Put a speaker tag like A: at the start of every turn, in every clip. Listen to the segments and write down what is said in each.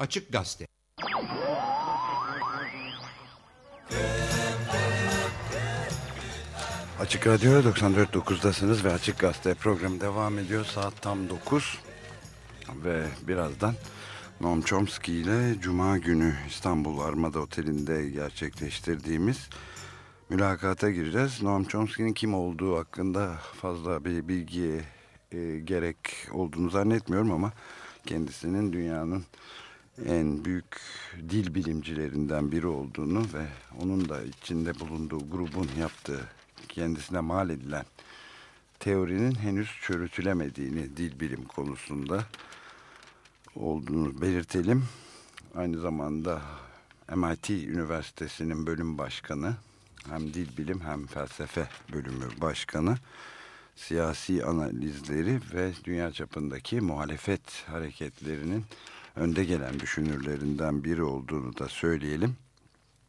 A: Açık Gazete
B: Açık Radyo 94.9'dasınız ve Açık Gazete programı devam ediyor. Saat tam 9 ve birazdan Noam Chomsky ile Cuma günü İstanbul Armada Oteli'nde gerçekleştirdiğimiz mülakata gireceğiz. Noam Chomsky'nin kim olduğu hakkında fazla bir bilgiye e, gerek olduğunu zannetmiyorum ama kendisinin dünyanın en büyük dil bilimcilerinden biri olduğunu ve onun da içinde bulunduğu grubun yaptığı kendisine mal edilen teorinin henüz çürütülemediğini dil bilim konusunda olduğunu belirtelim. Aynı zamanda MIT Üniversitesi'nin bölüm başkanı hem dil bilim hem felsefe bölümü başkanı siyasi analizleri ve dünya çapındaki muhalefet hareketlerinin önde gelen düşünürlerinden biri olduğunu da söyleyelim.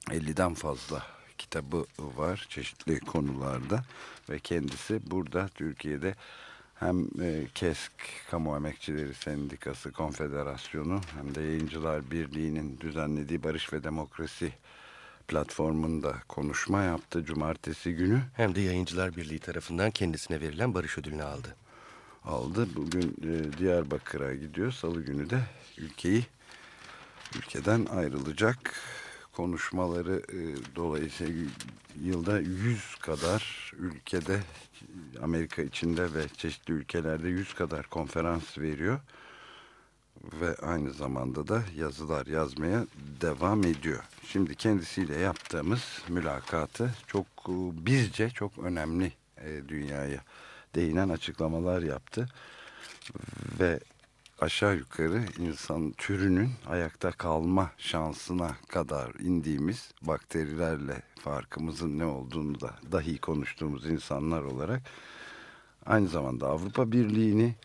B: 50'den fazla kitabı var çeşitli konularda ve kendisi burada Türkiye'de hem e, KESK Kamu Emekçileri Sendikası Konfederasyonu hem de Yayıncılar Birliği'nin düzenlediği Barış ve Demokrasi platformunda konuşma yaptı cumartesi günü.
C: Hem de Yayıncılar Birliği tarafından kendisine verilen barış ödülünü aldı.
B: Aldı. Bugün e, Diyarbakır'a gidiyor. Salı günü de ülkeyi ülkeden ayrılacak konuşmaları e, dolayısıyla yılda 100 kadar ülkede Amerika içinde ve çeşitli ülkelerde 100 kadar konferans veriyor ve aynı zamanda da yazılar yazmaya devam ediyor. Şimdi kendisiyle yaptığımız mülakatı çok e, bizce çok önemli e, dünyaya değinen açıklamalar yaptı ve aşağı yukarı insan türünün ayakta kalma şansına kadar indiğimiz bakterilerle farkımızın ne olduğunu da dahi konuştuğumuz insanlar olarak aynı zamanda Avrupa Birliği'ni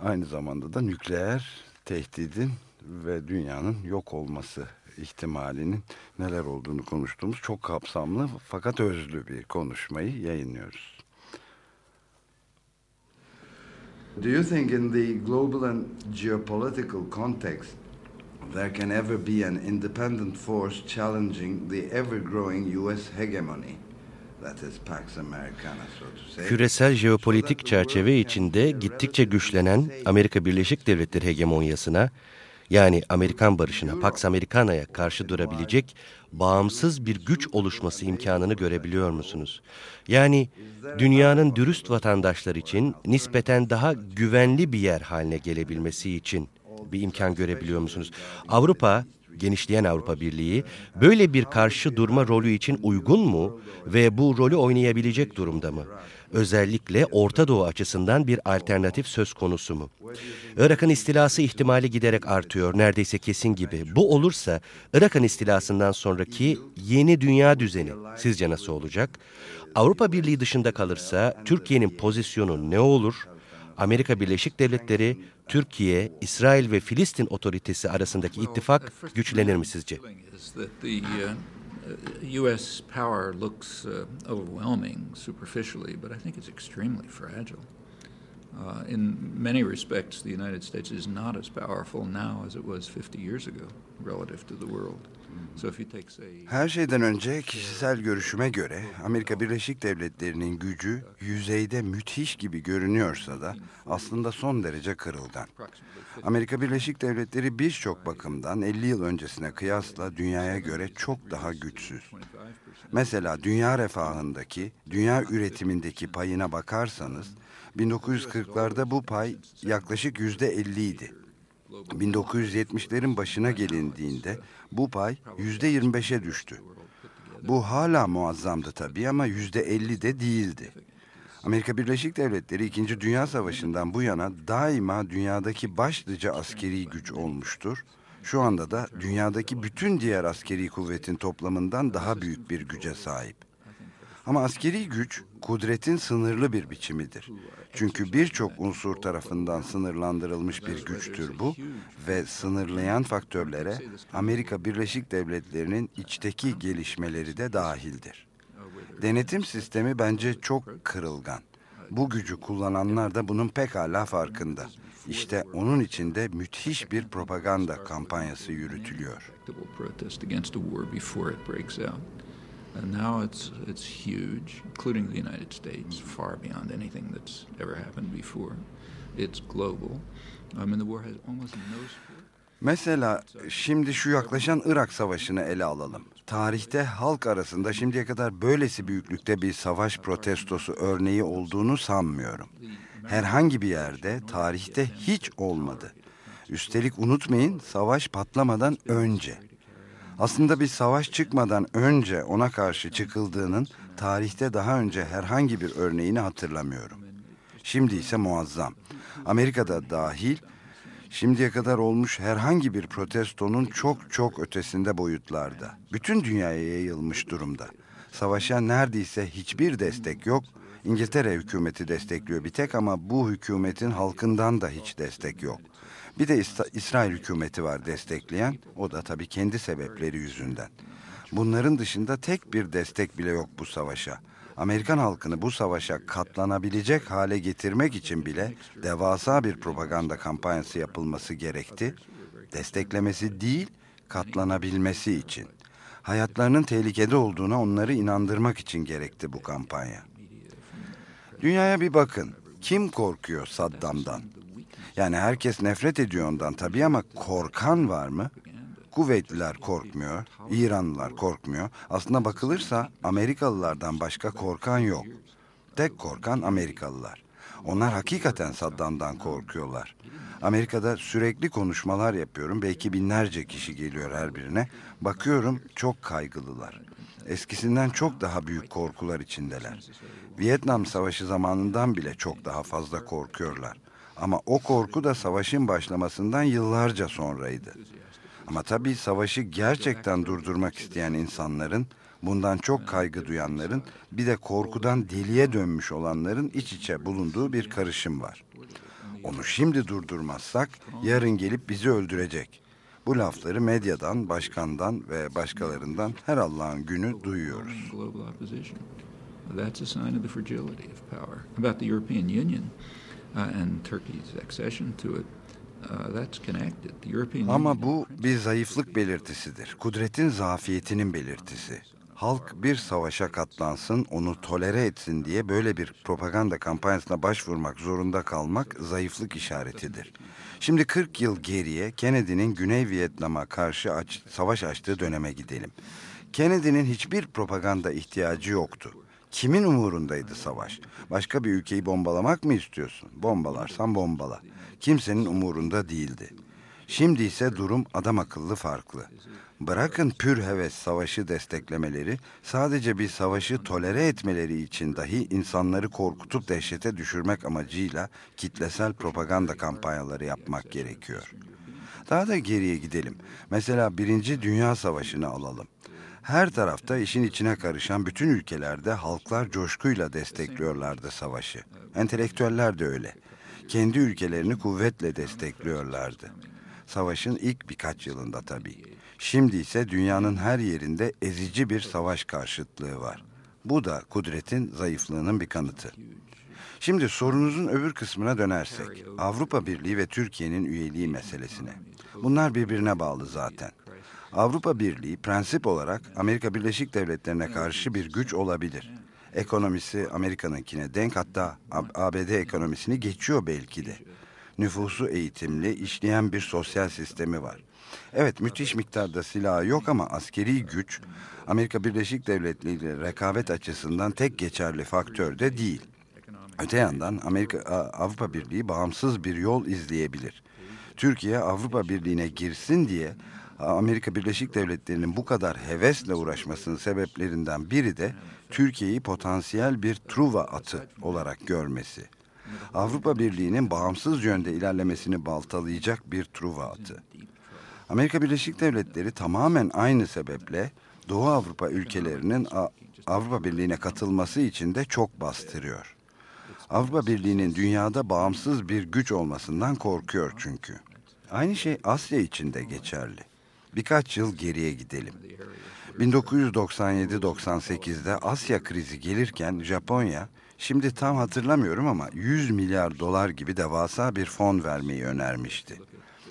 B: aynı zamanda da nükleer tehdidin ve dünyanın yok olması ihtimalinin neler olduğunu konuştuğumuz çok kapsamlı fakat özlü bir konuşmayı yayınlıyoruz. Do you think in the global and geopolitical context there can ever be an independent force challenging the ever-growing US hegemony?
C: Küresel jeopolitik çerçeve içinde gittikçe güçlenen Amerika Birleşik Devletleri hegemonyasına, yani Amerikan barışına, Pax Americana'ya karşı durabilecek bağımsız bir güç oluşması imkanını görebiliyor musunuz? Yani dünyanın dürüst vatandaşlar için nispeten daha güvenli bir yer haline gelebilmesi için bir imkan görebiliyor musunuz? Avrupa genişleyen Avrupa Birliği böyle bir karşı durma rolü için uygun mu ve bu rolü oynayabilecek durumda mı? Özellikle Orta Doğu açısından bir alternatif söz konusu mu? Irak'ın istilası ihtimali giderek artıyor, neredeyse kesin gibi. Bu olursa Irak'ın istilasından sonraki yeni dünya düzeni sizce nasıl olacak? Avrupa Birliği dışında kalırsa Türkiye'nin pozisyonu ne olur? Amerika Birleşik Devletleri, Türkiye, İsrail ve Filistin otoritesi arasındaki ittifak güçlenir mi sizce?
D: U.S. power looks uh, overwhelming superficially, but I think it's extremely fragile. Uh, in many respects, the United States is not as powerful now as it was 50 years ago relative to the world.
B: Her şeyden önce kişisel görüşüme göre Amerika Birleşik Devletleri'nin gücü yüzeyde müthiş gibi görünüyorsa da aslında son derece kırılgan. Amerika Birleşik Devletleri birçok bakımdan 50 yıl öncesine kıyasla dünyaya göre çok daha güçsüz. Mesela dünya refahındaki, dünya üretimindeki payına bakarsanız 1940'larda bu pay yaklaşık %50 idi. 1970'lerin başına gelindiğinde bu pay yüzde 25'e düştü. Bu hala muazzamdı tabii ama yüzde 50 de değildi. Amerika Birleşik Devletleri 2. Dünya Savaşı'ndan bu yana daima dünyadaki başlıca askeri güç olmuştur. Şu anda da dünyadaki bütün diğer askeri kuvvetin toplamından daha büyük bir güce sahip. Ama askeri güç kudretin sınırlı bir biçimidir. Çünkü birçok unsur tarafından sınırlandırılmış bir güçtür bu ve sınırlayan faktörlere Amerika Birleşik Devletleri'nin içteki gelişmeleri de dahildir. Denetim sistemi bence çok kırılgan. Bu gücü kullananlar da bunun pekala farkında. İşte onun içinde müthiş bir propaganda kampanyası yürütülüyor.
D: And now it's it's huge, including the United States, far beyond anything that's ever happened before. It's global. I mean, the war has almost no
B: Mesela şimdi şu yaklaşan Irak Savaşı'nı ele alalım. Tarihte halk arasında şimdiye kadar böylesi büyüklükte bir savaş protestosu örneği olduğunu sanmıyorum. Herhangi bir yerde tarihte hiç olmadı. Üstelik unutmayın savaş patlamadan önce. Aslında bir savaş çıkmadan önce ona karşı çıkıldığının tarihte daha önce herhangi bir örneğini hatırlamıyorum. Şimdi ise muazzam. Amerika'da dahil şimdiye kadar olmuş herhangi bir protestonun çok çok ötesinde boyutlarda. Bütün dünyaya yayılmış durumda. Savaşa neredeyse hiçbir destek yok. İngiltere hükümeti destekliyor bir tek ama bu hükümetin halkından da hiç destek yok. Bir de İsrail hükümeti var destekleyen. O da tabii kendi sebepleri yüzünden. Bunların dışında tek bir destek bile yok bu savaşa. Amerikan halkını bu savaşa katlanabilecek hale getirmek için bile devasa bir propaganda kampanyası yapılması gerekti. Desteklemesi değil, katlanabilmesi için. Hayatlarının tehlikede olduğuna onları inandırmak için gerekti bu kampanya. Dünyaya bir bakın. Kim korkuyor Saddam'dan? Yani herkes nefret ediyor ondan tabii ama korkan var mı? Kuvvetliler korkmuyor, İranlılar korkmuyor. Aslında bakılırsa Amerikalılardan başka korkan yok. Tek korkan Amerikalılar. Onlar hakikaten Saddam'dan korkuyorlar. Amerika'da sürekli konuşmalar yapıyorum. Belki binlerce kişi geliyor her birine. Bakıyorum çok kaygılılar. Eskisinden çok daha büyük korkular içindeler. Vietnam Savaşı zamanından bile çok daha fazla korkuyorlar. Ama o korku da savaşın başlamasından yıllarca sonraydı. Ama tabii savaşı gerçekten durdurmak isteyen insanların, bundan çok kaygı duyanların, bir de korkudan deliye dönmüş olanların iç içe bulunduğu bir karışım var. Onu şimdi durdurmazsak yarın gelip bizi öldürecek. Bu lafları medyadan, başkandan ve başkalarından her Allah'ın günü duyuyoruz. That's a sign of the fragility of power. About the European Union, and Turkey's accession to it. Uh, Ama bu bir zayıflık belirtisidir. Kudretin zafiyetinin belirtisi. Halk bir savaşa katlansın, onu tolere etsin diye böyle bir propaganda kampanyasına başvurmak zorunda kalmak zayıflık işaretidir. Şimdi 40 yıl geriye Kennedy'nin Güney Vietnam'a karşı aç, savaş açtığı döneme gidelim. Kennedy'nin hiçbir propaganda ihtiyacı yoktu. Kimin umurundaydı savaş? Başka bir ülkeyi bombalamak mı istiyorsun? Bombalarsan bombala. Kimsenin umurunda değildi. Şimdi ise durum adam akıllı farklı. Bırakın pür heves savaşı desteklemeleri, sadece bir savaşı tolere etmeleri için dahi insanları korkutup dehşete düşürmek amacıyla kitlesel propaganda kampanyaları yapmak gerekiyor. Daha da geriye gidelim. Mesela Birinci Dünya Savaşı'nı alalım. Her tarafta işin içine karışan bütün ülkelerde halklar coşkuyla destekliyorlardı savaşı. Entelektüeller de öyle. Kendi ülkelerini kuvvetle destekliyorlardı. Savaşın ilk birkaç yılında tabii. Şimdi ise dünyanın her yerinde ezici bir savaş karşıtlığı var. Bu da kudretin zayıflığının bir kanıtı. Şimdi sorunuzun öbür kısmına dönersek, Avrupa Birliği ve Türkiye'nin üyeliği meselesine. Bunlar birbirine bağlı zaten. Avrupa Birliği prensip olarak Amerika Birleşik Devletleri'ne karşı bir güç olabilir. Ekonomisi Amerika'nınkine denk hatta ABD ekonomisini geçiyor belki de. Nüfusu eğitimli, işleyen bir sosyal sistemi var. Evet müthiş miktarda silahı yok ama askeri güç Amerika Birleşik Devletleri ile rekabet açısından tek geçerli faktör de değil. Öte yandan Amerika Avrupa Birliği bağımsız bir yol izleyebilir. Türkiye Avrupa Birliği'ne girsin diye Amerika Birleşik Devletleri'nin bu kadar hevesle uğraşmasının sebeplerinden biri de Türkiye'yi potansiyel bir Truva atı olarak görmesi. Avrupa Birliği'nin bağımsız yönde ilerlemesini baltalayacak bir Truva atı. Amerika Birleşik Devletleri tamamen aynı sebeple Doğu Avrupa ülkelerinin Avrupa Birliği'ne katılması için de çok bastırıyor. Avrupa Birliği'nin dünyada bağımsız bir güç olmasından korkuyor çünkü. Aynı şey Asya için de geçerli. Birkaç yıl geriye gidelim. 1997-98'de Asya krizi gelirken Japonya şimdi tam hatırlamıyorum ama 100 milyar dolar gibi devasa bir fon vermeyi önermişti.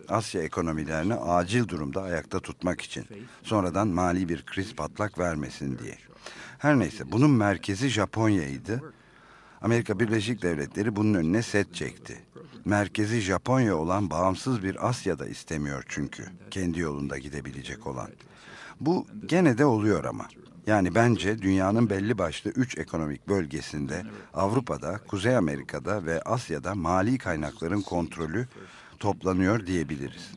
B: Asya ekonomilerini acil durumda ayakta tutmak için. Sonradan mali bir kriz patlak vermesin diye. Her neyse bunun merkezi Japonya'ydı. Amerika Birleşik Devletleri bunun önüne set çekti. Merkezi Japonya olan bağımsız bir Asya'da istemiyor çünkü. Kendi yolunda gidebilecek olan. Bu gene de oluyor ama. Yani bence dünyanın belli başlı üç ekonomik bölgesinde, Avrupa'da, Kuzey Amerika'da ve Asya'da mali kaynakların kontrolü toplanıyor diyebiliriz.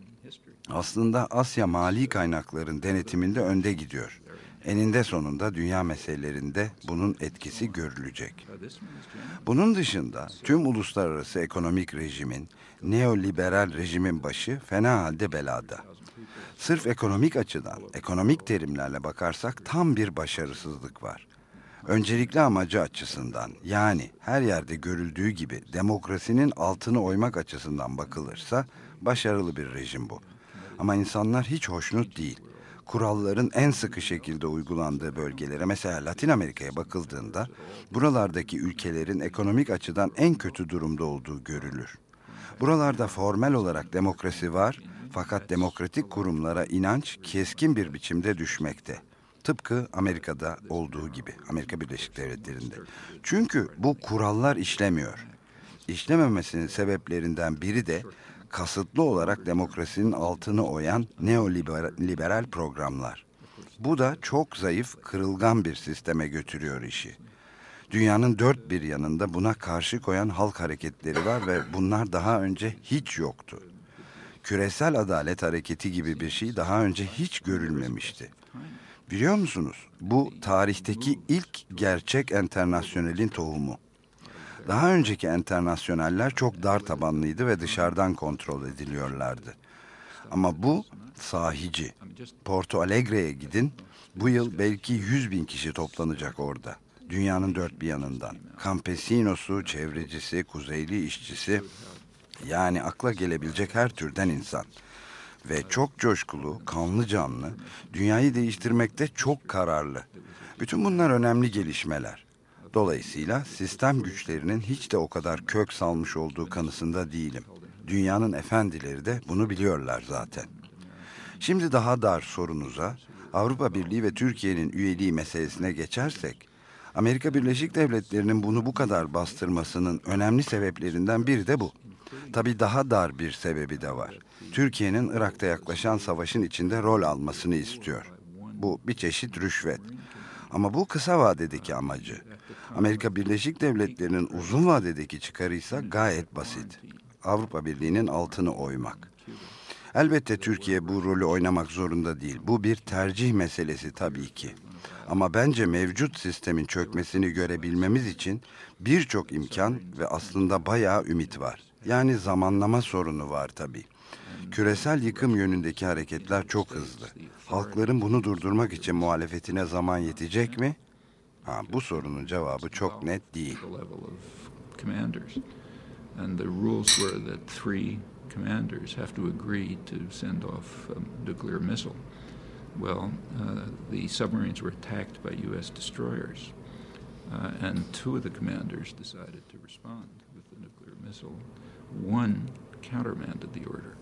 B: Aslında Asya mali kaynakların denetiminde önde gidiyor. Eninde sonunda dünya meselelerinde bunun etkisi görülecek. Bunun dışında tüm uluslararası ekonomik rejimin, neoliberal rejimin başı fena halde belada. Sırf ekonomik açıdan, ekonomik terimlerle bakarsak tam bir başarısızlık var. Öncelikli amacı açısından yani her yerde görüldüğü gibi demokrasinin altını oymak açısından bakılırsa başarılı bir rejim bu. Ama insanlar hiç hoşnut değil. Kuralların en sıkı şekilde uygulandığı bölgelere mesela Latin Amerika'ya bakıldığında buralardaki ülkelerin ekonomik açıdan en kötü durumda olduğu görülür. Buralarda formel olarak demokrasi var fakat demokratik kurumlara inanç keskin bir biçimde düşmekte. Tıpkı Amerika'da olduğu gibi, Amerika Birleşik Devletleri'nde. Çünkü bu kurallar işlemiyor. İşlememesinin sebeplerinden biri de kasıtlı olarak demokrasinin altını oyan neoliberal programlar. Bu da çok zayıf, kırılgan bir sisteme götürüyor işi. Dünyanın dört bir yanında buna karşı koyan halk hareketleri var ve bunlar daha önce hiç yoktu. Küresel adalet hareketi gibi bir şey daha önce hiç görülmemişti. Biliyor musunuz? Bu tarihteki ilk gerçek enternasyonelin tohumu. Daha önceki enternasyonel'ler çok dar tabanlıydı ve dışarıdan kontrol ediliyorlardı. Ama bu sahici. Porto Alegre'ye gidin. Bu yıl belki 100 bin kişi toplanacak orada. Dünyanın dört bir yanından. Campesinosu, çevrecisi, kuzeyli işçisi. Yani akla gelebilecek her türden insan. Ve çok coşkulu, kanlı canlı, dünyayı değiştirmekte çok kararlı. Bütün bunlar önemli gelişmeler. Dolayısıyla sistem güçlerinin hiç de o kadar kök salmış olduğu kanısında değilim. Dünyanın efendileri de bunu biliyorlar zaten. Şimdi daha dar sorunuza, Avrupa Birliği ve Türkiye'nin üyeliği meselesine geçersek, Amerika Birleşik Devletleri'nin bunu bu kadar bastırmasının önemli sebeplerinden biri de bu. Tabi daha dar bir sebebi de var. Türkiye'nin Irak'ta yaklaşan savaşın içinde rol almasını istiyor. Bu bir çeşit rüşvet. Ama bu kısa vadedeki amacı. Amerika Birleşik Devletleri'nin uzun vadedeki çıkarı ise gayet basit. Avrupa Birliği'nin altını oymak. Elbette Türkiye bu rolü oynamak zorunda değil. Bu bir tercih meselesi tabii ki. Ama bence mevcut sistemin çökmesini görebilmemiz için birçok imkan ve aslında bayağı ümit var. Yani zamanlama sorunu var tabii. Küresel yıkım yönündeki hareketler çok hızlı. Halkların bunu durdurmak için muhalefetine zaman yetecek mi? Ha, bu sorunun cevabı çok net değil.
D: And the rules were that three commanders have to agree to send off a nuclear missile. Well, uh, the submarines were attacked by U.S. destroyers, uh, and two of the commanders decided to respond with the nuclear missile. One countermanded the order,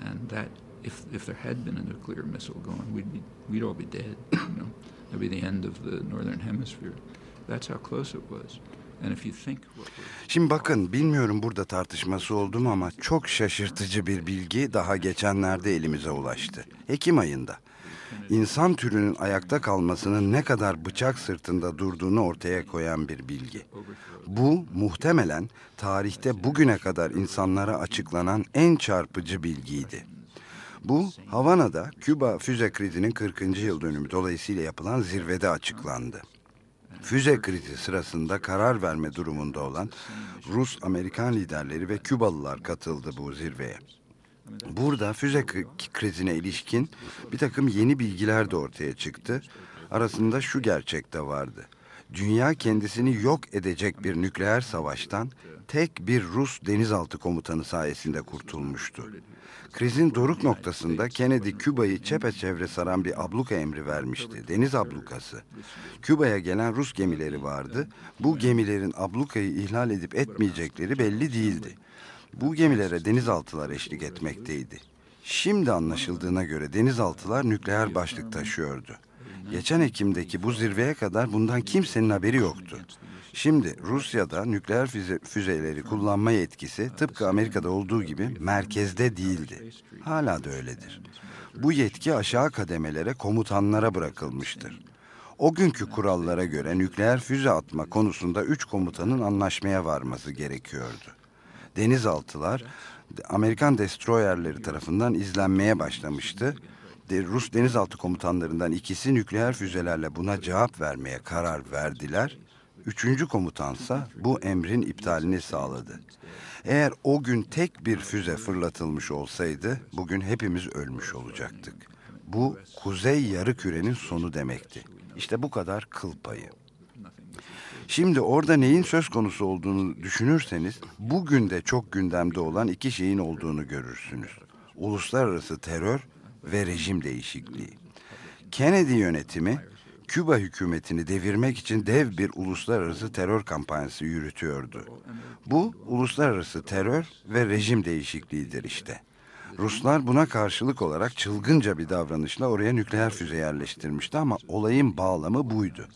D: and that if if there had been a nuclear missile going, we'd be we'd all be dead. You know, that'd the end of the northern hemisphere. That's how close it was.
B: Şimdi bakın bilmiyorum burada tartışması oldu mu ama çok şaşırtıcı bir bilgi daha geçenlerde elimize ulaştı. Ekim ayında. İnsan türünün ayakta kalmasının ne kadar bıçak sırtında durduğunu ortaya koyan bir bilgi. Bu muhtemelen tarihte bugüne kadar insanlara açıklanan en çarpıcı bilgiydi. Bu Havana'da Küba füze krizinin 40. yıl dönümü dolayısıyla yapılan zirvede açıklandı. Füze krizi sırasında karar verme durumunda olan Rus-Amerikan liderleri ve Kübalılar katıldı bu zirveye. Burada füze krizine ilişkin bir takım yeni bilgiler de ortaya çıktı. Arasında şu gerçek de vardı. dünya kendisini yok edecek bir nükleer savaştan tek bir Rus denizaltı komutanı sayesinde kurtulmuştu. Krizin doruk noktasında Kennedy Küba'yı çepeçevre saran bir abluka emri vermişti. Deniz ablukası. Küba'ya gelen Rus gemileri vardı. Bu gemilerin ablukayı ihlal edip etmeyecekleri belli değildi. Bu gemilere denizaltılar eşlik etmekteydi. Şimdi anlaşıldığına göre denizaltılar nükleer başlık taşıyordu. Geçen Ekim'deki bu zirveye kadar bundan kimsenin haberi yoktu. Şimdi Rusya'da nükleer füze, füzeleri kullanma yetkisi tıpkı Amerika'da olduğu gibi merkezde değildi. Hala da öyledir. Bu yetki aşağı kademelere, komutanlara bırakılmıştır. O günkü kurallara göre nükleer füze atma konusunda üç komutanın anlaşmaya varması gerekiyordu. Denizaltılar Amerikan destroyerleri tarafından izlenmeye başlamıştı. Rus denizaltı komutanlarından ikisi nükleer füzelerle buna cevap vermeye karar verdiler. Üçüncü komutansa bu emrin iptalini sağladı. Eğer o gün tek bir füze fırlatılmış olsaydı bugün hepimiz ölmüş olacaktık. Bu kuzey yarı kürenin sonu demekti. İşte bu kadar kıl payı. Şimdi orada neyin söz konusu olduğunu düşünürseniz bugün de çok gündemde olan iki şeyin olduğunu görürsünüz. Uluslararası terör ve rejim değişikliği. Kennedy yönetimi Küba hükümetini devirmek için dev bir uluslararası terör kampanyası yürütüyordu. Bu uluslararası terör ve rejim değişikliğidir işte. Ruslar buna karşılık olarak çılgınca bir davranışla oraya nükleer füze yerleştirmişti ama olayın bağlamı buydu.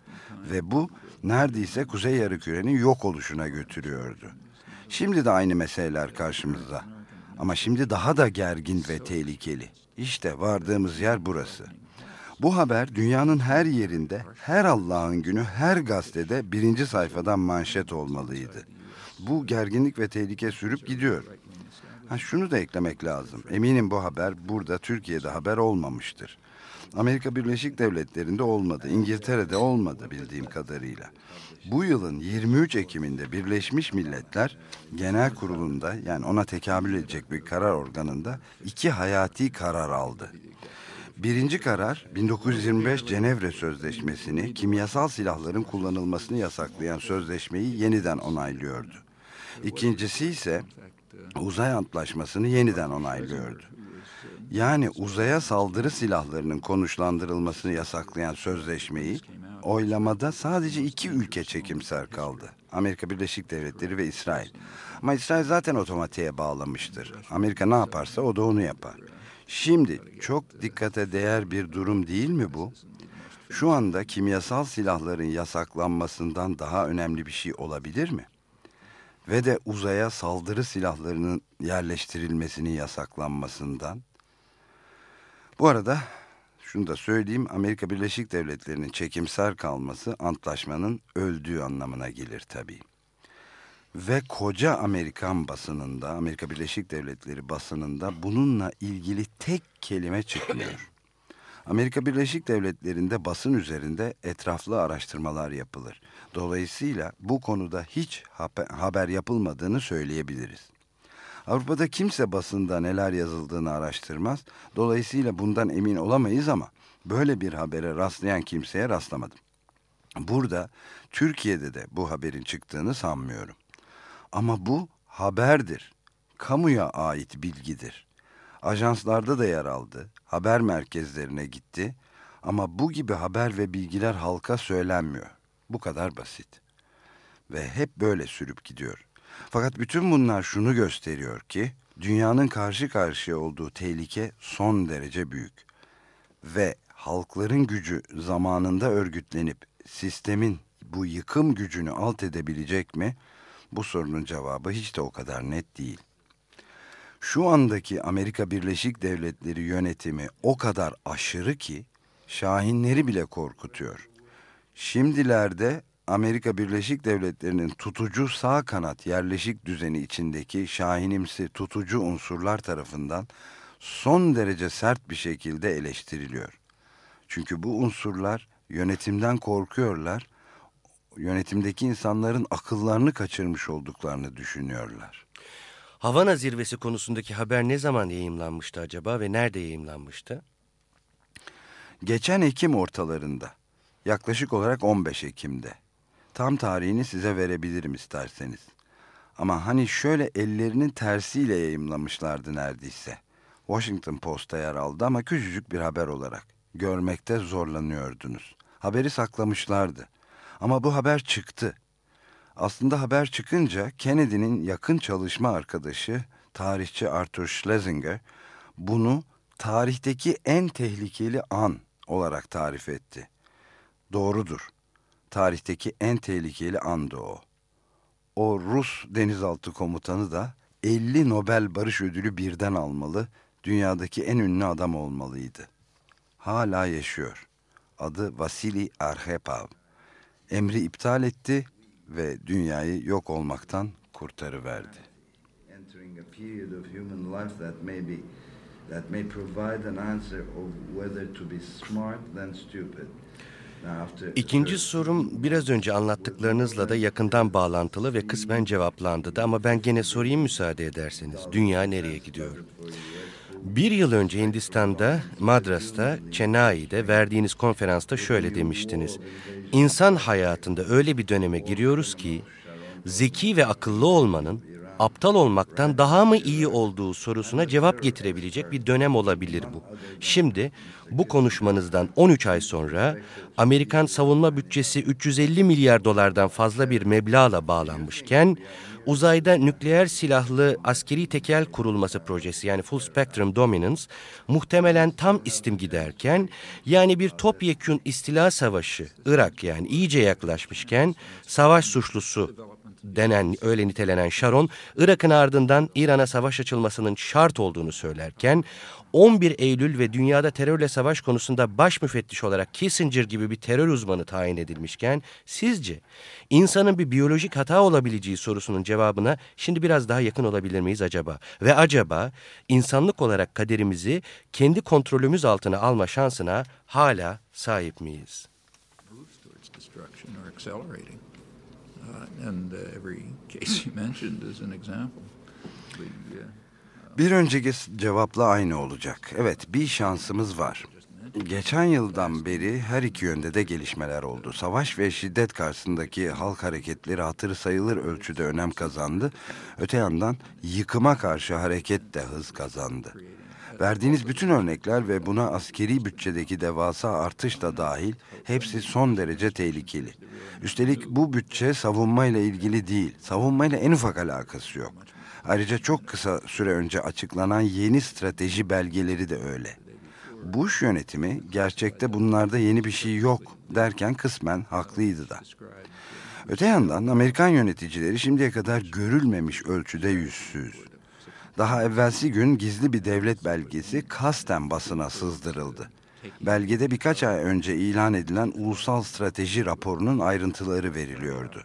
B: Ve bu neredeyse Kuzey Yarımküre'nin yok oluşuna götürüyordu. Şimdi de aynı meseleler karşımızda. Ama şimdi daha da gergin ve tehlikeli. İşte vardığımız yer burası. Bu haber dünyanın her yerinde, her Allah'ın günü, her gazetede birinci sayfadan manşet olmalıydı. Bu gerginlik ve tehlike sürüp gidiyor. Ha, şunu da eklemek lazım. Eminim bu haber burada Türkiye'de haber olmamıştır. Amerika Birleşik Devletleri'nde olmadı, İngiltere'de olmadı bildiğim kadarıyla. Bu yılın 23 Ekim'inde Birleşmiş Milletler Genel Kurulu'nda yani ona tekabül edecek bir karar organında iki hayati karar aldı. Birinci karar 1925 Cenevre Sözleşmesi'ni kimyasal silahların kullanılmasını yasaklayan sözleşmeyi yeniden onaylıyordu. İkincisi ise uzay antlaşmasını yeniden onaylıyordu. Yani uzaya saldırı silahlarının konuşlandırılmasını yasaklayan sözleşmeyi oylamada sadece iki ülke çekimser kaldı. Amerika Birleşik Devletleri ve İsrail. Ama İsrail zaten otomatiğe bağlamıştır. Amerika ne yaparsa o da onu yapar. Şimdi çok dikkate değer bir durum değil mi bu? Şu anda kimyasal silahların yasaklanmasından daha önemli bir şey olabilir mi? Ve de uzaya saldırı silahlarının yerleştirilmesinin yasaklanmasından. Bu arada şunu da söyleyeyim Amerika Birleşik Devletleri'nin çekimser kalması antlaşmanın öldüğü anlamına gelir tabii. Ve koca Amerikan basınında, Amerika Birleşik Devletleri basınında bununla ilgili tek kelime çıkmıyor. Amerika Birleşik Devletleri'nde basın üzerinde etraflı araştırmalar yapılır. Dolayısıyla bu konuda hiç haber yapılmadığını söyleyebiliriz. Avrupa'da kimse basında neler yazıldığını araştırmaz. Dolayısıyla bundan emin olamayız ama böyle bir habere rastlayan kimseye rastlamadım. Burada Türkiye'de de bu haberin çıktığını sanmıyorum. Ama bu haberdir. Kamuya ait bilgidir. Ajanslarda da yer aldı. Haber merkezlerine gitti. Ama bu gibi haber ve bilgiler halka söylenmiyor. Bu kadar basit. Ve hep böyle sürüp gidiyor. Fakat bütün bunlar şunu gösteriyor ki dünyanın karşı karşıya olduğu tehlike son derece büyük. Ve halkların gücü zamanında örgütlenip sistemin bu yıkım gücünü alt edebilecek mi? Bu sorunun cevabı hiç de o kadar net değil. Şu andaki Amerika Birleşik Devletleri yönetimi o kadar aşırı ki şahinleri bile korkutuyor. Şimdilerde Amerika Birleşik Devletleri'nin tutucu sağ kanat yerleşik düzeni içindeki şahinimsi tutucu unsurlar tarafından son derece sert bir şekilde eleştiriliyor. Çünkü bu unsurlar yönetimden korkuyorlar, yönetimdeki insanların akıllarını kaçırmış olduklarını düşünüyorlar.
C: Havana zirvesi konusundaki haber ne zaman yayımlanmıştı acaba ve nerede yayımlanmıştı?
B: Geçen Ekim ortalarında, yaklaşık olarak 15 Ekim'de Tam tarihini size verebilirim isterseniz. Ama hani şöyle ellerinin tersiyle yayımlamışlardı neredeyse. Washington Post'ta yer aldı ama küçücük bir haber olarak. Görmekte zorlanıyordunuz. Haberi saklamışlardı. Ama bu haber çıktı. Aslında haber çıkınca Kennedy'nin yakın çalışma arkadaşı tarihçi Arthur Schlesinger bunu tarihteki en tehlikeli an olarak tarif etti. Doğrudur. Tarihteki en tehlikeli andı o. O Rus denizaltı komutanı da 50 Nobel Barış Ödülü birden almalı, dünyadaki en ünlü adam olmalıydı. Hala yaşıyor. Adı Vasili Arkhipov. Emri iptal etti ve dünyayı yok olmaktan kurtarıverdi. Entering a period of human life that may be that may provide an answer of whether to be smart than stupid.
C: İkinci sorum biraz önce anlattıklarınızla da yakından bağlantılı ve kısmen cevaplandı da ama ben gene sorayım müsaade ederseniz. Dünya nereye gidiyor? Bir yıl önce Hindistan'da, Madras'ta, Chennai'de verdiğiniz konferansta şöyle demiştiniz. İnsan hayatında öyle bir döneme giriyoruz ki zeki ve akıllı olmanın aptal olmaktan daha mı iyi olduğu sorusuna cevap getirebilecek bir dönem olabilir bu. Şimdi bu konuşmanızdan 13 ay sonra Amerikan savunma bütçesi 350 milyar dolardan fazla bir meblağla bağlanmışken uzayda nükleer silahlı askeri tekel kurulması projesi yani Full Spectrum Dominance muhtemelen tam istim giderken yani bir topyekün istila savaşı Irak yani iyice yaklaşmışken savaş suçlusu denen öyle nitelenen Sharon, Irak'ın ardından İran'a savaş açılmasının şart olduğunu söylerken 11 Eylül ve dünyada terörle savaş konusunda baş müfettiş olarak Kissinger gibi bir terör uzmanı tayin edilmişken sizce insanın bir biyolojik hata olabileceği sorusunun cevabına şimdi biraz daha yakın olabilir miyiz acaba? Ve acaba insanlık olarak kaderimizi kendi kontrolümüz altına alma şansına hala sahip miyiz?
B: and uh, every case you mentioned is an example. The, uh, bir önceki cevapla aynı olacak. Evet, bir şansımız var. Geçen yıldan beri her iki yönde de gelişmeler oldu. Savaş ve şiddet karşısındaki halk hareketleri hatırı sayılır ölçüde önem kazandı. Öte yandan yıkıma karşı hareket de hız kazandı. Verdiğiniz bütün örnekler ve buna askeri bütçedeki devasa artış da dahil hepsi son derece tehlikeli. Üstelik bu bütçe savunmayla ilgili değil, savunmayla en ufak alakası yok. Ayrıca çok kısa süre önce açıklanan yeni strateji belgeleri de öyle. Bush yönetimi gerçekte bunlarda yeni bir şey yok derken kısmen haklıydı da. Öte yandan Amerikan yöneticileri şimdiye kadar görülmemiş ölçüde yüzsüz. Daha evvelsi gün gizli bir devlet belgesi kasten basına sızdırıldı. Belgede birkaç ay önce ilan edilen ulusal strateji raporunun ayrıntıları veriliyordu.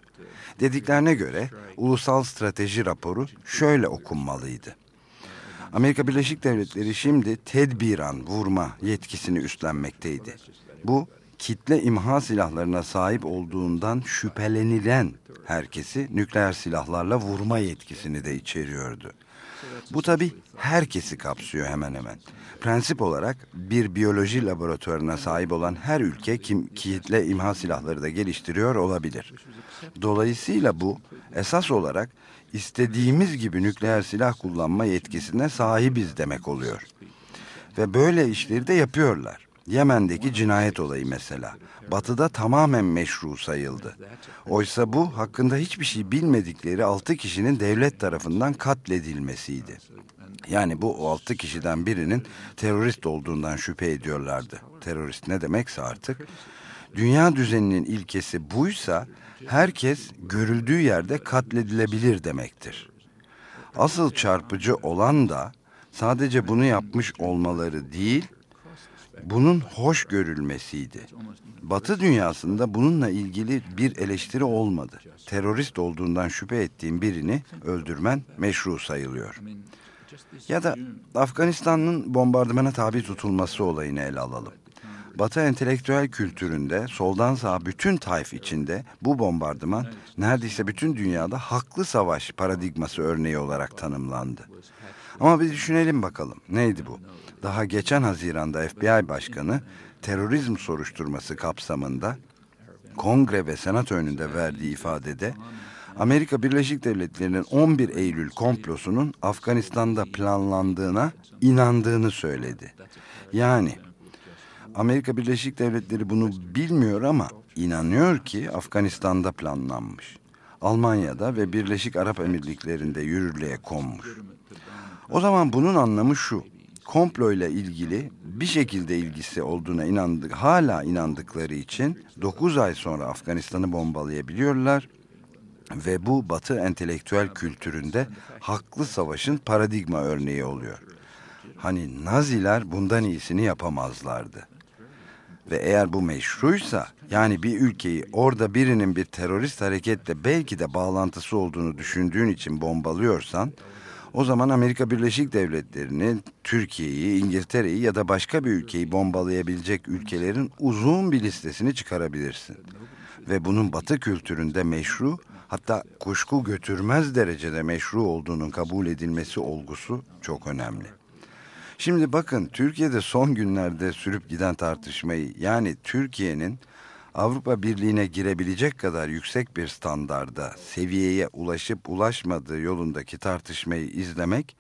B: Dediklerine göre ulusal strateji raporu şöyle okunmalıydı. Amerika Birleşik Devletleri şimdi tedbiran vurma yetkisini üstlenmekteydi. Bu kitle imha silahlarına sahip olduğundan şüphelenilen herkesi nükleer silahlarla vurma yetkisini de içeriyordu. Bu tabi herkesi kapsıyor hemen hemen. Prensip olarak bir biyoloji laboratuvarına sahip olan her ülke kim, kitle imha silahları da geliştiriyor olabilir. Dolayısıyla bu esas olarak istediğimiz gibi nükleer silah kullanma yetkisine sahibiz demek oluyor. Ve böyle işleri de yapıyorlar. Yemen'deki cinayet olayı mesela. Batı'da tamamen meşru sayıldı. Oysa bu hakkında hiçbir şey bilmedikleri altı kişinin devlet tarafından katledilmesiydi. Yani bu altı kişiden birinin terörist olduğundan şüphe ediyorlardı. Terörist ne demekse artık. Dünya düzeninin ilkesi buysa herkes görüldüğü yerde katledilebilir demektir. Asıl çarpıcı olan da sadece bunu yapmış olmaları değil, bunun hoş görülmesiydi. Batı dünyasında bununla ilgili bir eleştiri olmadı. Terörist olduğundan şüphe ettiğim birini öldürmen meşru sayılıyor. Ya da Afganistan'ın bombardımana tabi tutulması olayını ele alalım. Batı entelektüel kültüründe soldan sağa bütün tayf içinde bu bombardıman neredeyse bütün dünyada haklı savaş paradigması örneği olarak tanımlandı. Ama bir düşünelim bakalım neydi bu? Daha geçen Haziran'da FBI Başkanı terörizm soruşturması kapsamında kongre ve senato önünde verdiği ifadede Amerika Birleşik Devletleri'nin 11 Eylül komplosunun Afganistan'da planlandığına inandığını söyledi. Yani Amerika Birleşik Devletleri bunu bilmiyor ama inanıyor ki Afganistan'da planlanmış. Almanya'da ve Birleşik Arap Emirlikleri'nde yürürlüğe konmuş. O zaman bunun anlamı şu. Komplo ile ilgili bir şekilde ilgisi olduğuna inandık, hala inandıkları için 9 ay sonra Afganistan'ı bombalayabiliyorlar ve bu Batı entelektüel kültüründe haklı savaşın paradigma örneği oluyor. Hani Naziler bundan iyisini yapamazlardı. Ve eğer bu meşruysa yani bir ülkeyi orada birinin bir terörist hareketle belki de bağlantısı olduğunu düşündüğün için bombalıyorsan o zaman Amerika Birleşik Devletleri'ni, Türkiye'yi, İngiltere'yi ya da başka bir ülkeyi bombalayabilecek ülkelerin uzun bir listesini çıkarabilirsin. Ve bunun batı kültüründe meşru hatta kuşku götürmez derecede meşru olduğunun kabul edilmesi olgusu çok önemli. Şimdi bakın Türkiye'de son günlerde sürüp giden tartışmayı yani Türkiye'nin Avrupa Birliği'ne girebilecek kadar yüksek bir standarda, seviyeye ulaşıp ulaşmadığı yolundaki tartışmayı izlemek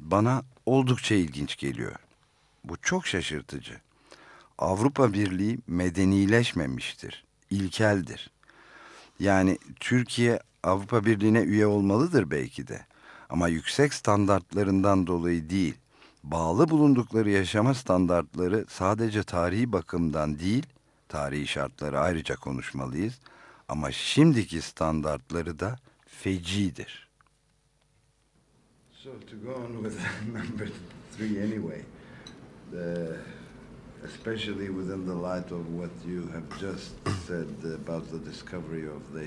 B: bana oldukça ilginç geliyor. Bu çok şaşırtıcı. Avrupa Birliği medenileşmemiştir, ilkeldir. Yani Türkiye Avrupa Birliği'ne üye olmalıdır belki de. Ama yüksek standartlarından dolayı değil, bağlı bulundukları yaşama standartları sadece tarihi bakımdan değil, tarihi şartları ayrıca konuşmalıyız. Ama şimdiki standartları da fecidir. So to go on with number three anyway, the, especially within the light of what you have just said about the discovery of the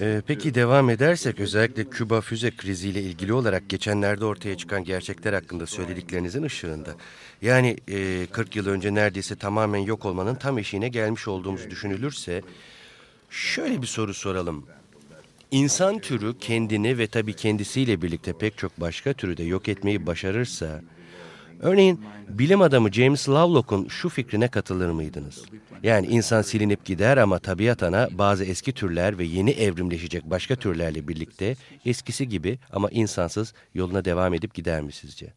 C: ee, peki devam edersek özellikle Küba füze kriziyle ilgili olarak geçenlerde ortaya çıkan gerçekler hakkında söylediklerinizin ışığında. Yani e, 40 yıl önce neredeyse tamamen yok olmanın tam eşiğine gelmiş olduğumuz düşünülürse şöyle bir soru soralım. İnsan türü kendini ve tabii kendisiyle birlikte pek çok başka türü de yok etmeyi başarırsa Örneğin bilim adamı James Lovelock'un şu fikrine katılır mıydınız? Yani insan silinip gider ama tabiat ana bazı eski türler ve yeni evrimleşecek başka türlerle birlikte eskisi gibi ama insansız yoluna devam edip gider mi sizce?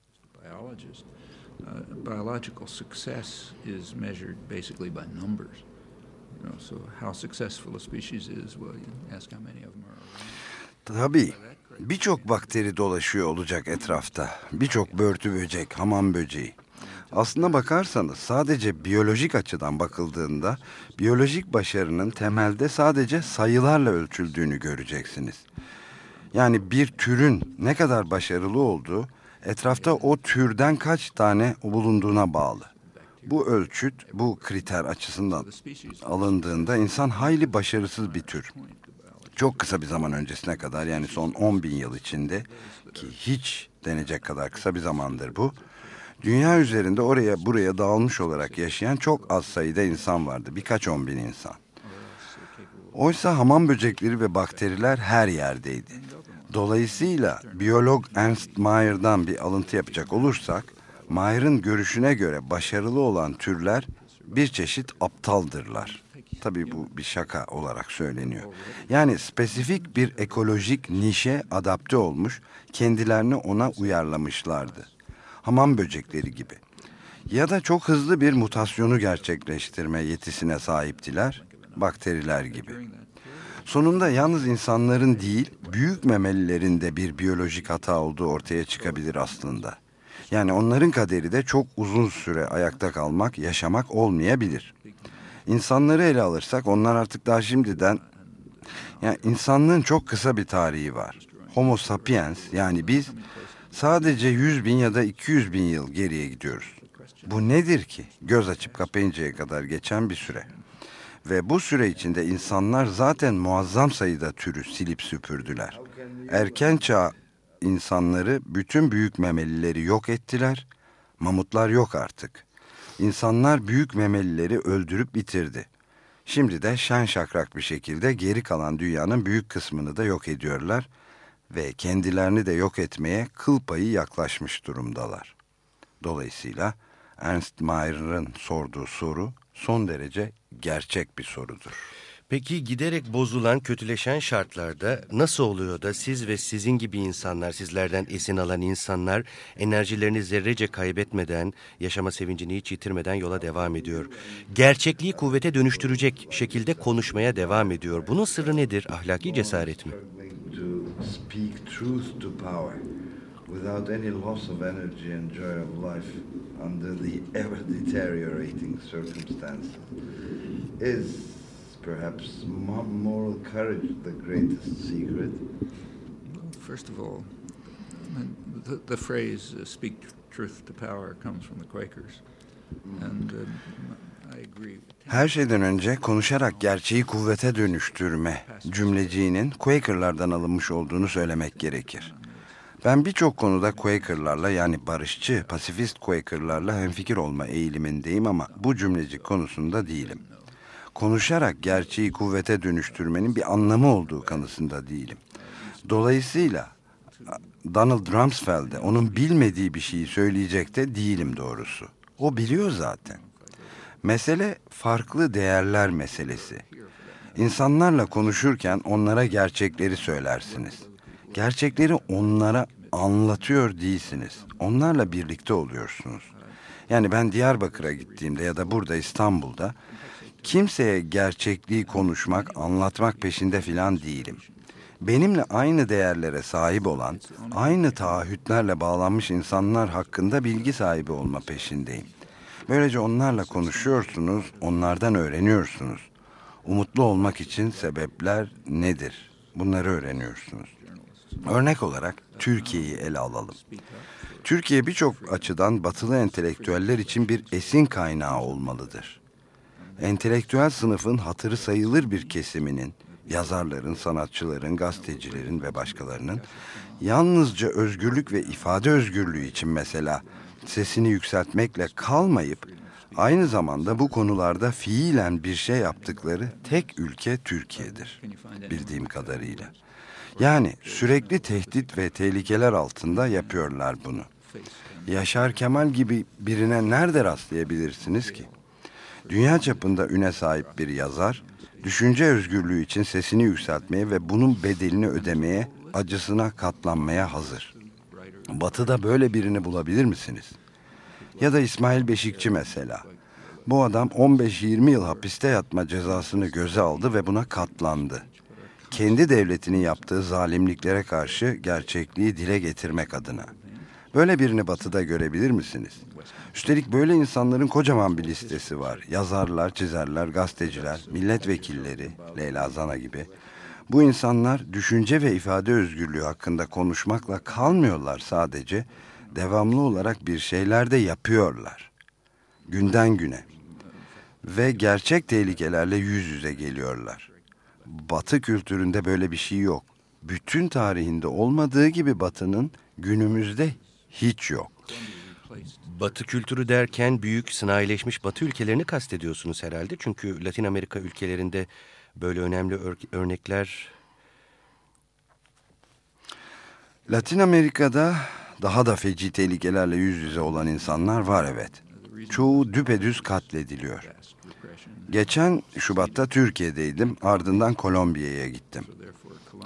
D: Uh, biological success is measured basically by numbers. You know, so how successful a species is, well, you ask how many of them are
B: around. Tabii. Birçok bakteri dolaşıyor olacak etrafta. Birçok börtü böcek, hamam böceği. Aslına bakarsanız sadece biyolojik açıdan bakıldığında biyolojik başarının temelde sadece sayılarla ölçüldüğünü göreceksiniz. Yani bir türün ne kadar başarılı olduğu etrafta o türden kaç tane bulunduğuna bağlı. Bu ölçüt, bu kriter açısından alındığında insan hayli başarısız bir tür çok kısa bir zaman öncesine kadar yani son 10 bin yıl içinde ki hiç denecek kadar kısa bir zamandır bu. Dünya üzerinde oraya buraya dağılmış olarak yaşayan çok az sayıda insan vardı. Birkaç on bin insan. Oysa hamam böcekleri ve bakteriler her yerdeydi. Dolayısıyla biyolog Ernst Mayer'dan bir alıntı yapacak olursak, Mayer'ın görüşüne göre başarılı olan türler bir çeşit aptaldırlar. Tabii bu bir şaka olarak söyleniyor. Yani spesifik bir ekolojik nişe adapte olmuş, kendilerini ona uyarlamışlardı. Hamam böcekleri gibi. Ya da çok hızlı bir mutasyonu gerçekleştirme yetisine sahiptiler, bakteriler gibi. Sonunda yalnız insanların değil, büyük memelilerin de bir biyolojik hata olduğu ortaya çıkabilir aslında. Yani onların kaderi de çok uzun süre ayakta kalmak, yaşamak olmayabilir. İnsanları ele alırsak onlar artık daha şimdiden yani insanlığın çok kısa bir tarihi var. Homo sapiens yani biz sadece 100 bin ya da 200 bin yıl geriye gidiyoruz. Bu nedir ki? Göz açıp kapayıncaya kadar geçen bir süre. Ve bu süre içinde insanlar zaten muazzam sayıda türü silip süpürdüler. Erken çağ insanları bütün büyük memelileri yok ettiler. Mamutlar yok artık. İnsanlar büyük memelileri öldürüp bitirdi. Şimdi de şen şakrak bir şekilde geri kalan dünyanın büyük kısmını da yok ediyorlar ve kendilerini de yok etmeye kıl payı yaklaşmış durumdalar. Dolayısıyla Ernst Mayer'ın sorduğu soru son derece gerçek bir sorudur.
C: Peki giderek bozulan, kötüleşen şartlarda nasıl oluyor da siz ve sizin gibi insanlar, sizlerden esin alan insanlar enerjilerini zerrece kaybetmeden, yaşama sevincini hiç yitirmeden yola devam ediyor? Gerçekliği kuvvete dönüştürecek şekilde konuşmaya devam ediyor. Bunun sırrı nedir? Ahlaki cesaret mi? is perhaps moral courage the greatest secret?
D: First of all, the, the phrase uh, speak truth to power comes from the Quakers. And uh, I agree.
B: Her şeyden önce konuşarak gerçeği kuvvete dönüştürme cümleciğinin Quaker'lardan alınmış olduğunu söylemek gerekir. Ben birçok konuda Quaker'larla yani barışçı, pasifist Quaker'larla hemfikir olma eğilimindeyim ama bu cümleci konusunda değilim konuşarak gerçeği kuvvete dönüştürmenin bir anlamı olduğu kanısında değilim. Dolayısıyla Donald Rumsfeld'e onun bilmediği bir şeyi söyleyecek de değilim doğrusu. O biliyor zaten. Mesele farklı değerler meselesi. İnsanlarla konuşurken onlara gerçekleri söylersiniz. Gerçekleri onlara anlatıyor değilsiniz. Onlarla birlikte oluyorsunuz. Yani ben Diyarbakır'a gittiğimde ya da burada İstanbul'da Kimseye gerçekliği konuşmak, anlatmak peşinde filan değilim. Benimle aynı değerlere sahip olan, aynı taahhütlerle bağlanmış insanlar hakkında bilgi sahibi olma peşindeyim. Böylece onlarla konuşuyorsunuz, onlardan öğreniyorsunuz. Umutlu olmak için sebepler nedir? Bunları öğreniyorsunuz. Örnek olarak Türkiye'yi ele alalım. Türkiye birçok açıdan batılı entelektüeller için bir esin kaynağı olmalıdır entelektüel sınıfın hatırı sayılır bir kesiminin, yazarların, sanatçıların, gazetecilerin ve başkalarının yalnızca özgürlük ve ifade özgürlüğü için mesela sesini yükseltmekle kalmayıp aynı zamanda bu konularda fiilen bir şey yaptıkları tek ülke Türkiye'dir bildiğim kadarıyla. Yani sürekli tehdit ve tehlikeler altında yapıyorlar bunu. Yaşar Kemal gibi birine nerede rastlayabilirsiniz ki? Dünya çapında üne sahip bir yazar, düşünce özgürlüğü için sesini yükseltmeye ve bunun bedelini ödemeye, acısına katlanmaya hazır. Batı'da böyle birini bulabilir misiniz? Ya da İsmail Beşikçi mesela. Bu adam 15-20 yıl hapiste yatma cezasını göze aldı ve buna katlandı. Kendi devletinin yaptığı zalimliklere karşı gerçekliği dile getirmek adına. Böyle birini batıda görebilir misiniz? Üstelik böyle insanların kocaman bir listesi var. Yazarlar, çizerler, gazeteciler, milletvekilleri, Leyla Zana gibi. Bu insanlar düşünce ve ifade özgürlüğü hakkında konuşmakla kalmıyorlar sadece. Devamlı olarak bir şeyler de yapıyorlar. Günden güne. Ve gerçek tehlikelerle yüz yüze geliyorlar. Batı kültüründe böyle bir şey yok. Bütün tarihinde olmadığı gibi Batı'nın günümüzde hiç yok.
C: Batı kültürü derken büyük sanayileşmiş Batı ülkelerini kastediyorsunuz herhalde. Çünkü Latin Amerika ülkelerinde böyle önemli ör örnekler...
B: Latin Amerika'da daha da feci tehlikelerle yüz yüze olan insanlar var evet. Çoğu düpedüz katlediliyor. Geçen Şubat'ta Türkiye'deydim ardından Kolombiya'ya gittim.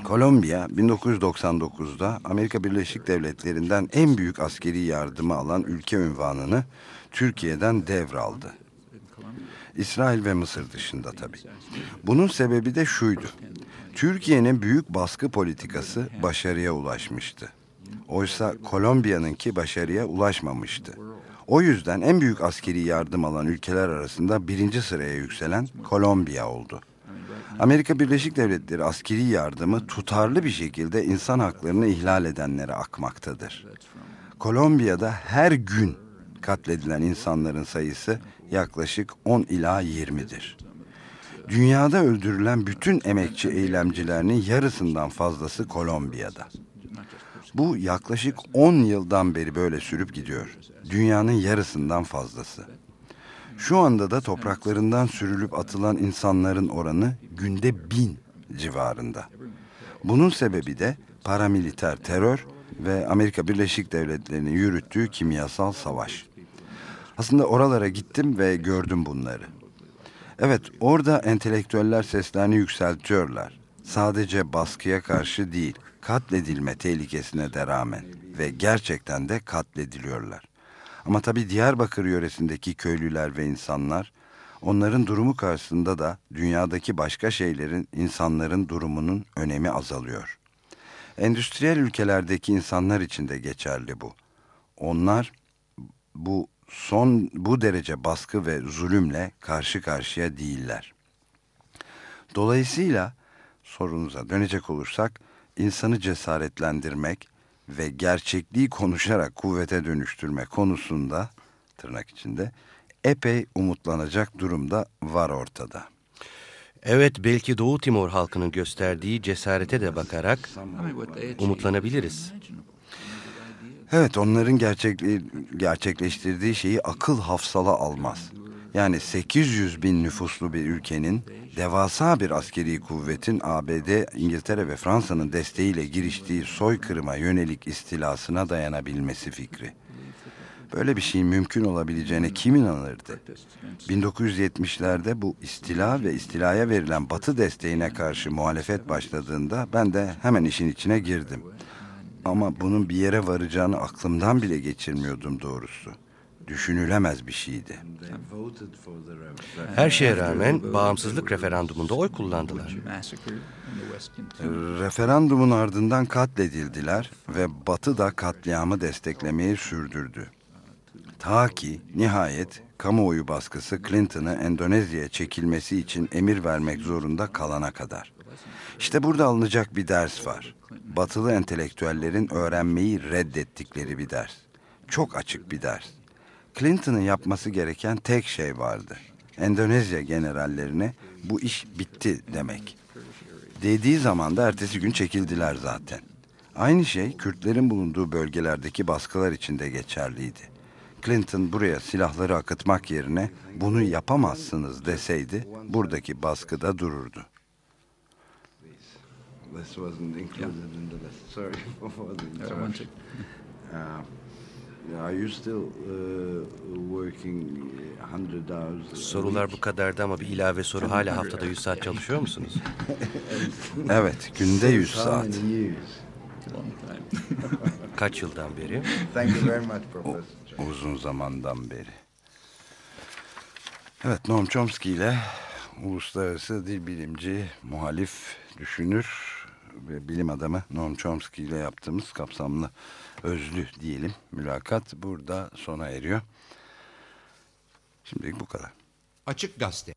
B: Kolombiya 1999'da Amerika Birleşik Devletleri'nden en büyük askeri yardımı alan ülke ünvanını Türkiye'den devraldı. İsrail ve Mısır dışında tabii. Bunun sebebi de şuydu. Türkiye'nin büyük baskı politikası başarıya ulaşmıştı. Oysa Kolombiya'nınki başarıya ulaşmamıştı. O yüzden en büyük askeri yardım alan ülkeler arasında birinci sıraya yükselen Kolombiya oldu. Amerika Birleşik Devletleri askeri yardımı tutarlı bir şekilde insan haklarını ihlal edenlere akmaktadır. Kolombiya'da her gün katledilen insanların sayısı yaklaşık 10 ila 20'dir. Dünyada öldürülen bütün emekçi eylemcilerinin yarısından fazlası Kolombiya'da. Bu yaklaşık 10 yıldan beri böyle sürüp gidiyor. Dünyanın yarısından fazlası. Şu anda da topraklarından sürülüp atılan insanların oranı günde bin civarında. Bunun sebebi de paramiliter terör ve Amerika Birleşik Devletleri'nin yürüttüğü kimyasal savaş. Aslında oralara gittim ve gördüm bunları. Evet, orada entelektüeller seslerini yükseltiyorlar. Sadece baskıya karşı değil, katledilme tehlikesine de rağmen ve gerçekten de katlediliyorlar. Ama tabii Diyarbakır yöresindeki köylüler ve insanlar onların durumu karşısında da dünyadaki başka şeylerin insanların durumunun önemi azalıyor. Endüstriyel ülkelerdeki insanlar için de geçerli bu. Onlar bu son bu derece baskı ve zulümle karşı karşıya değiller. Dolayısıyla sorunuza dönecek olursak insanı cesaretlendirmek ve gerçekliği konuşarak kuvvete dönüştürme konusunda tırnak içinde epey umutlanacak durumda var ortada.
C: Evet belki Doğu Timor halkının gösterdiği cesarete de bakarak umutlanabiliriz.
B: Evet onların gerçekleştirdiği şeyi akıl hafsala almaz. Yani 800 bin nüfuslu bir ülkenin devasa bir askeri kuvvetin ABD, İngiltere ve Fransa'nın desteğiyle giriştiği soykırıma yönelik istilasına dayanabilmesi fikri. Böyle bir şeyin mümkün olabileceğine kim inanırdı? 1970'lerde bu istila ve istilaya verilen batı desteğine karşı muhalefet başladığında ben de hemen işin içine girdim. Ama bunun bir yere varacağını aklımdan bile geçirmiyordum doğrusu. Düşünülemez bir şeydi.
C: Her şeye rağmen bağımsızlık referandumunda oy kullandılar.
B: Referandumun ardından katledildiler ve Batı da katliamı desteklemeyi sürdürdü. Ta ki nihayet kamuoyu baskısı Clinton'ı Endonezya'ya çekilmesi için emir vermek zorunda kalana kadar. İşte burada alınacak bir ders var. Batılı entelektüellerin öğrenmeyi reddettikleri bir ders. Çok açık bir ders. Clinton'ın yapması gereken tek şey vardı. Endonezya generallerine bu iş bitti demek. Dediği zaman da ertesi gün çekildiler zaten. Aynı şey Kürtlerin bulunduğu bölgelerdeki baskılar için de geçerliydi. Clinton buraya silahları akıtmak yerine bunu yapamazsınız deseydi buradaki baskıda dururdu. This wasn't included in the list. Sorry for the
D: Uh, one sec.
B: Are you still uh, working 100 hours?
C: Sorular bu kadardı ama bir ilave soru hala haftada 100 saat çalışıyor musunuz?
B: Evet, günde 100 saat.
C: Kaç yıldan beri?
A: Thank you very much, Professor.
B: Uzun zamandan beri. Evet, Noam Chomsky ile uluslararası dil bilimci, muhalif, düşünür ve bilim adamı Noam Chomsky ile yaptığımız kapsamlı özlü diyelim mülakat burada sona eriyor. Şimdilik bu kadar.
E: Açık Gazete